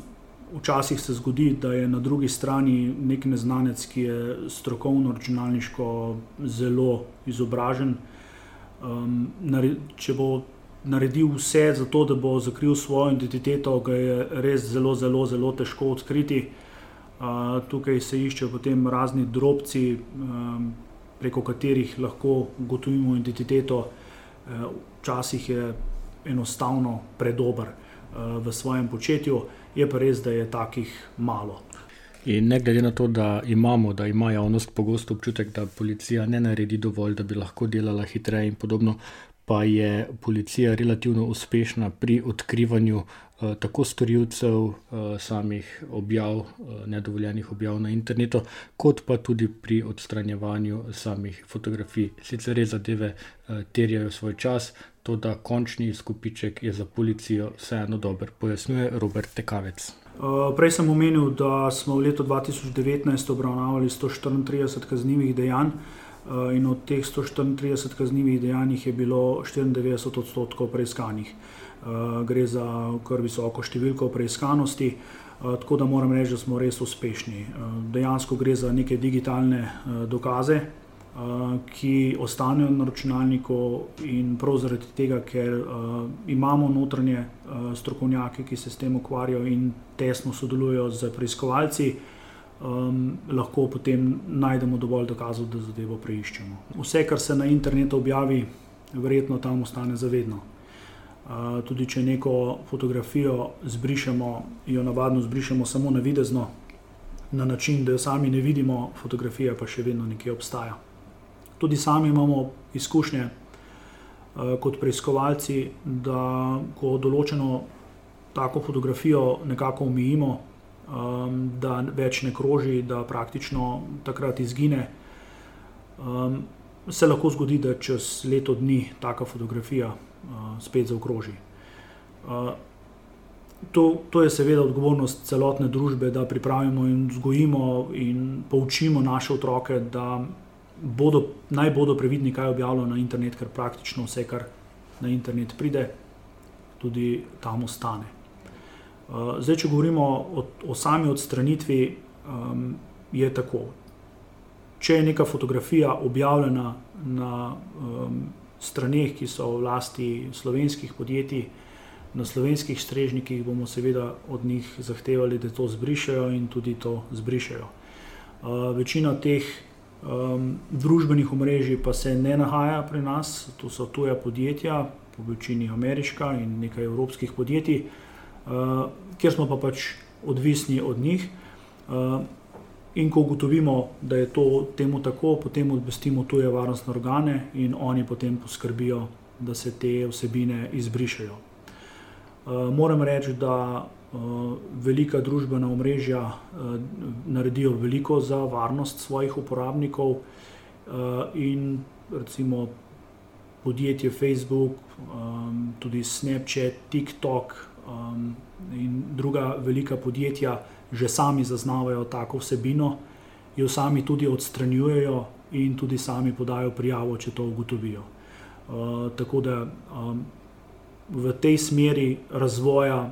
včasih se zgodi, da je na drugi strani nek neznanec, ki je strokovno, računalniško zelo izobražen. Um, če bo naredil vse za to, da bo zakril svojo identiteto, ga je res zelo, zelo, zelo težko odkriti. Uh, tukaj se iščejo potem razni drobci, um, preko katerih lahko ugotovimo identiteto. Uh, včasih je enostavno predober uh, v svojem početju, je pa res, da je takih malo. In ne glede na to, da imamo, da ima javnost pogosto občutek, da policija ne naredi dovolj, da bi lahko delala hitreje in podobno, pa je policija relativno uspešna pri odkrivanju uh, tako storilcev uh, samih objav, uh, nedovoljenih objav na internetu, kot pa tudi pri odstranjevanju samih fotografij. Sicer res zadeve uh, terjajo svoj čas, to da končni izkupiček je za policijo vseeno dober, pojasnjuje Robert Tekavec. Uh, prej sem omenil, da smo v letu 2019 obravnavali 134 kaznjivih dejanj. Eh, in od teh 134 kaznjivih dejanj je bilo 94 odstotkov preiskanih. Eh, gre za kar visoko številko preiskanosti, eh, tako da moram reči, da smo res uspešni. Dejansko gre za neke digitalne dokaze, ki ostanejo na računalniku in prav zaradi tega, ker imamo notranje strokovnjake, ki se s tem ukvarjajo in tesno sodelujo z preiskovalci um, lahko potem najdemo dovolj dokazov, da zadevo preiščemo. Vse, kar se na internetu objavi, verjetno tam ostane zavedno. Uh, tudi če neko fotografijo zbrišemo, jo navadno zbrišemo samo na videzno, na način, da jo sami ne vidimo, fotografija pa še vedno nekje obstaja. Tudi sami imamo izkušnje uh, kot preiskovalci, da ko določeno tako fotografijo nekako omejimo, um, da več ne kroži, da praktično takrat izgine. Um, se lahko zgodi, da čez leto dni taka fotografija uh, spet zaokroži. Uh, to, to je seveda odgovornost celotne družbe, da pripravimo in vzgojimo in poučimo naše otroke, da bodo, naj bodo previdni, kaj objavljajo na internet, ker praktično vse, kar na internet pride, tudi tam ostane. Uh, zdaj, če govorimo o, o sami odstranitvi, um, je tako. Če je neka fotografija objavljena na um, straneh, ki so v lasti slovenskih podjetij, na slovenskih strežnikih, bomo seveda od njih zahtevali, da to zbrišajo in tudi to zbrišajo. Uh, večina teh um, družbenih omrežij pa se ne nahaja pri nas, to so tuja podjetja, po večini ameriška in nekaj evropskih podjetij. Uh, kjer smo pa pač odvisni od njih. Uh, in ko ugotovimo, da je to temu tako, potem obvestimo tuje varnostne organe in oni potem poskrbijo, da se te vsebine izbrišajo. Uh, moram reči, da velika družbena omrežja naredijo veliko za varnost svojih uporabnikov in recimo podjetje Facebook, tudi Snapchat, TikTok in druga velika podjetja že sami zaznavajo tako vsebino, jo sami tudi odstranjujejo in tudi sami podajo prijavo, če to ugotovijo. Tako da v tej smeri razvoja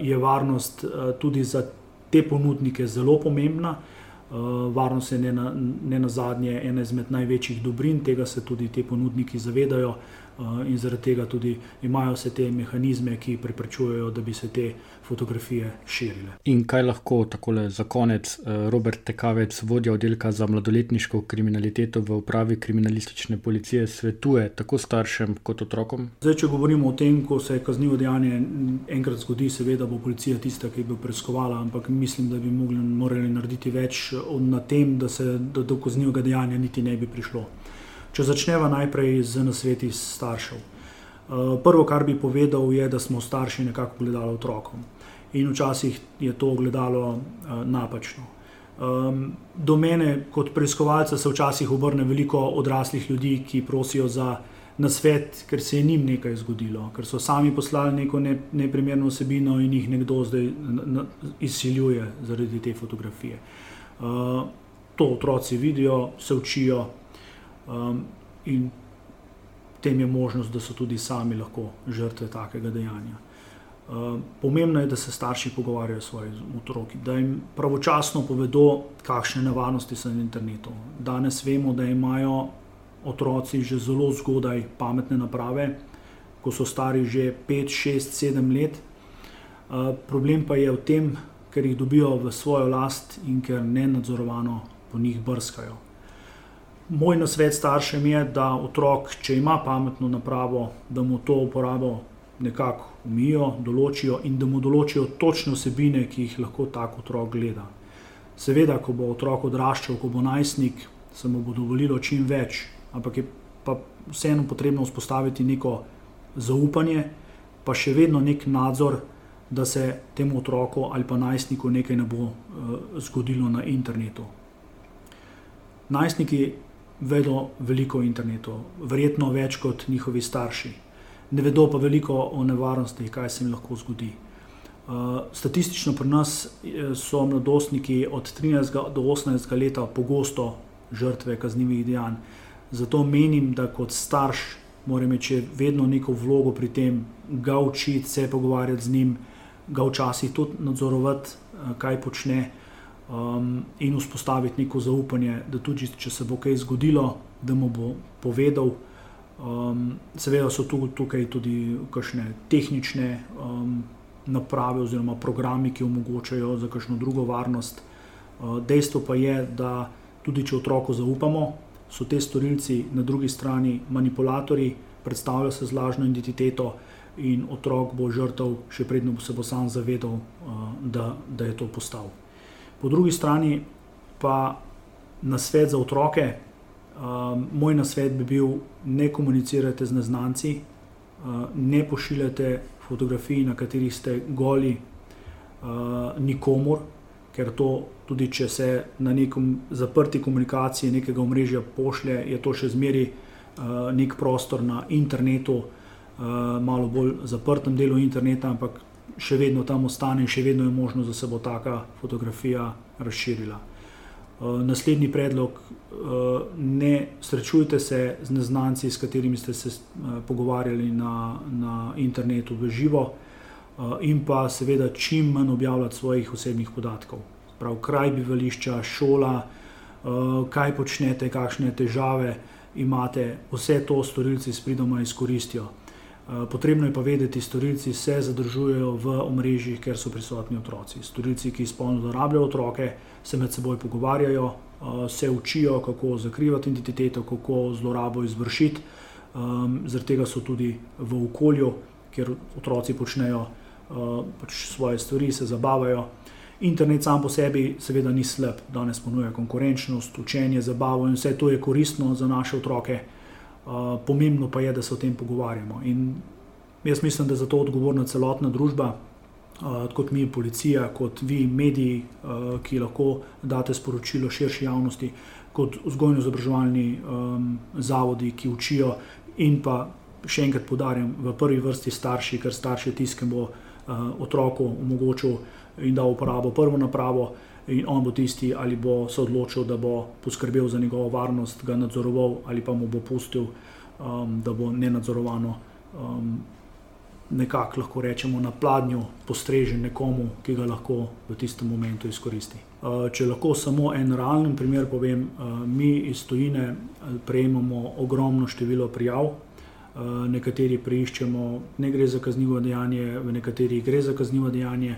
je varnost tudi za te ponudnike zelo pomembna. Varnost je ne, na, ne nazadnje ena izmed največjih dobrin, tega se tudi ti ponudniki zavedajo in zaradi tega tudi imajo vse te mehanizme, ki preprečujejo, da bi se te fotografije širile. In kaj lahko takole za konec Robert Tekavec, vodja oddelka za mladoletniško kriminaliteto v upravi kriminalistične policije, svetuje tako staršem kot otrokom? Zdaj, če govorimo o tem, ko se kaznivo dejanje enkrat zgodi, seveda bo policija tista, ki bo preiskovala, ampak mislim, da bi mogli, morali narediti več na tem, da se da do kaznivega dejanja niti ne bi prišlo. Če začneva najprej z nasveti staršev. Prvo, kar bi povedal, je, da smo starši nekako gledali otrokom. In včasih je to gledalo napačno. Do mene, kot preiskovalca, se včasih obrne veliko odraslih ljudi, ki prosijo za nasvet, ker se je njim nekaj zgodilo, ker so sami poslali neko ne, neprimerno vsebino in jih nekdo zdaj izsiljuje zaradi te fotografije. To otroci vidijo, se učijo, um, in tem je možnost, da so tudi sami lahko žrtve takega dejanja. Um, pomembno je, da se starši pogovarjajo s svojimi otroki, da jim pravočasno povedo, kakšne nevarnosti so na internetu. Danes vemo, da imajo otroci že zelo zgodaj pametne naprave, ko so stari že 5, 6, 7 let. Uh, problem pa je v tem, ker jih dobijo v svojo last in ker nenadzorovano po njih brskajo. Moj nasvet staršem je, da otrok, če ima pametno napravo, da mu to uporabo nekako umijo, določijo in da mu določijo točne vsebine, ki jih lahko tak otrok gleda. Seveda, ko bo otrok odraščal, ko bo najstnik, se mu bo dovolilo čim več, ampak je pa vseeno potrebno vzpostaviti neko zaupanje, pa še vedno nek nadzor, da se temu otroku ali pa najstniku nekaj ne bo uh, zgodilo na internetu. Najstniki vedo veliko o internetu, verjetno več kot njihovi starši. Ne vedo pa veliko o nevarnosti, kaj se jim lahko zgodi. Uh, statistično pri nas eh, so mladostniki od 13 do 18 let pogosto žrtve kaznjivih dejanj. Zato menim, da kot starš moram imeti vedno neko vlogo pri tem, ga učiti, se pogovarjati z njim, ga včasih tudi nadzorovati, eh, kaj počne um, in vzpostaviti neko zaupanje, da tudi če se bo kaj zgodilo, da mu bo povedal. Um, seveda so tu, tukaj tudi kakšne tehnične um, naprave oziroma programi, ki omogočajo za kakšno drugo varnost. Uh, dejstvo pa je, da tudi če otroku zaupamo, so te storilci na drugi strani manipulatori, predstavljajo se z lažno identiteto in otrok bo žrtev, še predno se bo sam zavedal, uh, da, da je to postal. Po drugi strani pa na svet za otroke. Um, moj nasvet bi bil, ne komunicirajte z neznanci, uh, ne pošiljate fotografij, na katerih ste goli uh, nikomor, ker to, tudi če se na nekom zaprti komunikaciji nekega omrežja pošlje, je to še zmeri uh, nek prostor na internetu, uh, malo bolj zaprtem delu interneta, ampak še vedno tam ostane in še vedno je možnost, da se bo taka fotografija razširila. Uh, naslednji predlog: uh, ne srečujte se z neznanci, s katerimi ste se uh, pogovarjali na, na internetu v živo, in pa seveda čim manj objavljati svojih osebnih podatkov. Prav kraj bivališča, šola, kaj počnete, kakšne težave imate, vse to storilci s pridoma izkoristijo. Eh, potrebno je pa vedeti, da storilci se zadržujejo v omrežjih, ker so prisotni otroci. Storilci, ki spolno zlorabljajo otroke, se med seboj pogovarjajo, eh, se učijo, kako zakrivati identiteto, kako zlorabo izvršiti. Ehm, zaradi tega so tudi v okolju, kjer otroci počnejo eh, pač svoje stvari, se zabavajo. Internet sam po sebi, seveda, ni slab, danes ponuja konkurenčnost, učenje, zabavo in vse to je koristno za naše otroke pomembno pa je, da se o tem pogovarjamo. In jaz mislim, da je za to odgovorna celotna družba, kot mi, policija, kot vi, mediji, ki lahko date sporočilo širši javnosti, kot vzgojno-izobraževalni zavodi, ki učijo, in pa še enkrat podarjam, v prvi vrsti starši, ker starši tiskem bo otroku omogočil in dal uporabo prvo napravo. In on bo tisti, ali bo se odločil, da bo poskrbel za njegovo varnost, ga nadzoroval, ali pa mu bo pustil, um, da bo nenadzorovano um, nekako lahko rečemo na pladnju postrežen nekomu, ki ga lahko v tistem momentu izkoristi. Uh, če lahko samo en realen primer povem, uh, mi iz Tunisa prejemamo ogromno število prijav. Uh, nekateri preiščemo, ne gre za kaznivo dejanje, v nekaterih gre za kaznivo dejanje.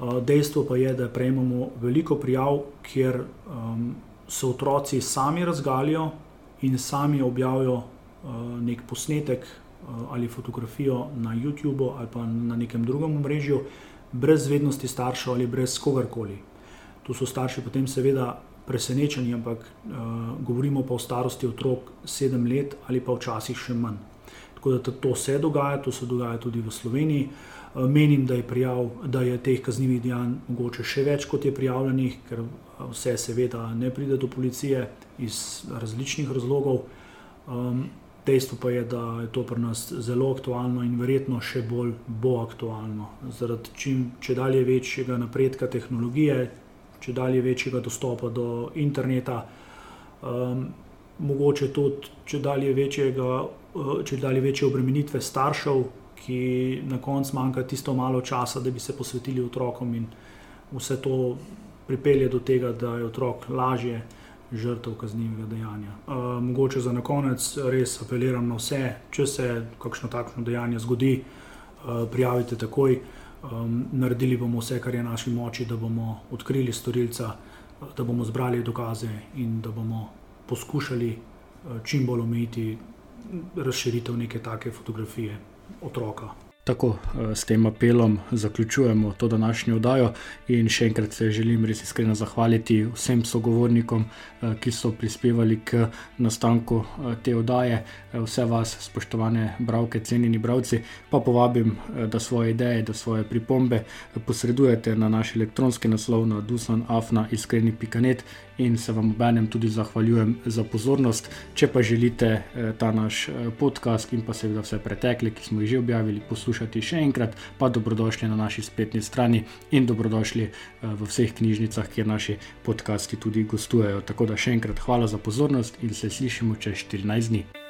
Uh, dejstvo pa je, da prejemamo veliko prijav, kjer um, se otroci sami razgalijo in sami objavijo uh, nek posnetek Eh, ali fotografijo na YouTubu ali pa na nekem drugem omrežju, brez vednosti staršev ali brez kogarkoli. Tu so starši potem seveda presenečeni, ampak uh, govorimo pa o starosti otrok sedem let ali pa včasih še manj. Tako da to se dogaja, to se dogaja tudi v Sloveniji. Uh, menim, da je, prijav, da je teh kaznjivih dejanj mogoče še več, kot je prijavljenih, ker vse seveda ne pride do policije iz različnih razlogov. Um, Dejstvo pa je, da je to pri nas zelo aktualno in verjetno še bolj bo aktualno. Zaradi čim če dalje večjega napredka tehnologije, če dalje večjega dostopa do interneta, um, mogoče tudi če dalje, večjega, uh, če dalje večje obremenitve staršev, ki na koncu manjka tisto malo časa, da bi se posvetili otrokom in vse to pripelje do tega, da je otrok lažje žrtev kaznivega dejanja. Uh, mogoče za na konec res apeliram na vse, če se kakšno takšno dejanje zgodi, uh, prijavite takoj. Um, naredili bomo vse, kar je v naši moči, da bomo odkrili storilca, da bomo zbrali dokaze in da bomo poskušali čim bolj omejiti razširitev neke take fotografije otroka. Tako eh, s tem apelom zaključujemo to današnjo oddajo in še enkrat se želim res iskreno zahvaliti vsem sogovornikom, eh, ki so prispevali k nastanku eh, te oddaje. Vse vas, spoštovane bralke, cenjeni bralci, pa povabim, da svoje ideje, da svoje pripombe posredujete na naš elektronski naslov na dusanafna.iskreni.net in se vam obenem tudi zahvaljujem za pozornost. Če pa želite ta naš podcast in pa seveda vse pretekle, ki smo jih že objavili, poslušati poslušati še enkrat, pa dobrodošli na naši spletni strani in dobrodošli eh, v vseh knjižnicah, kjer naši podcasti tudi gostujejo. Tako da še enkrat hvala za pozornost in se slišimo čez 14 dni.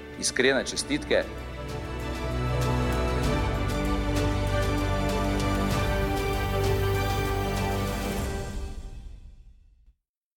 Iskrene čestitke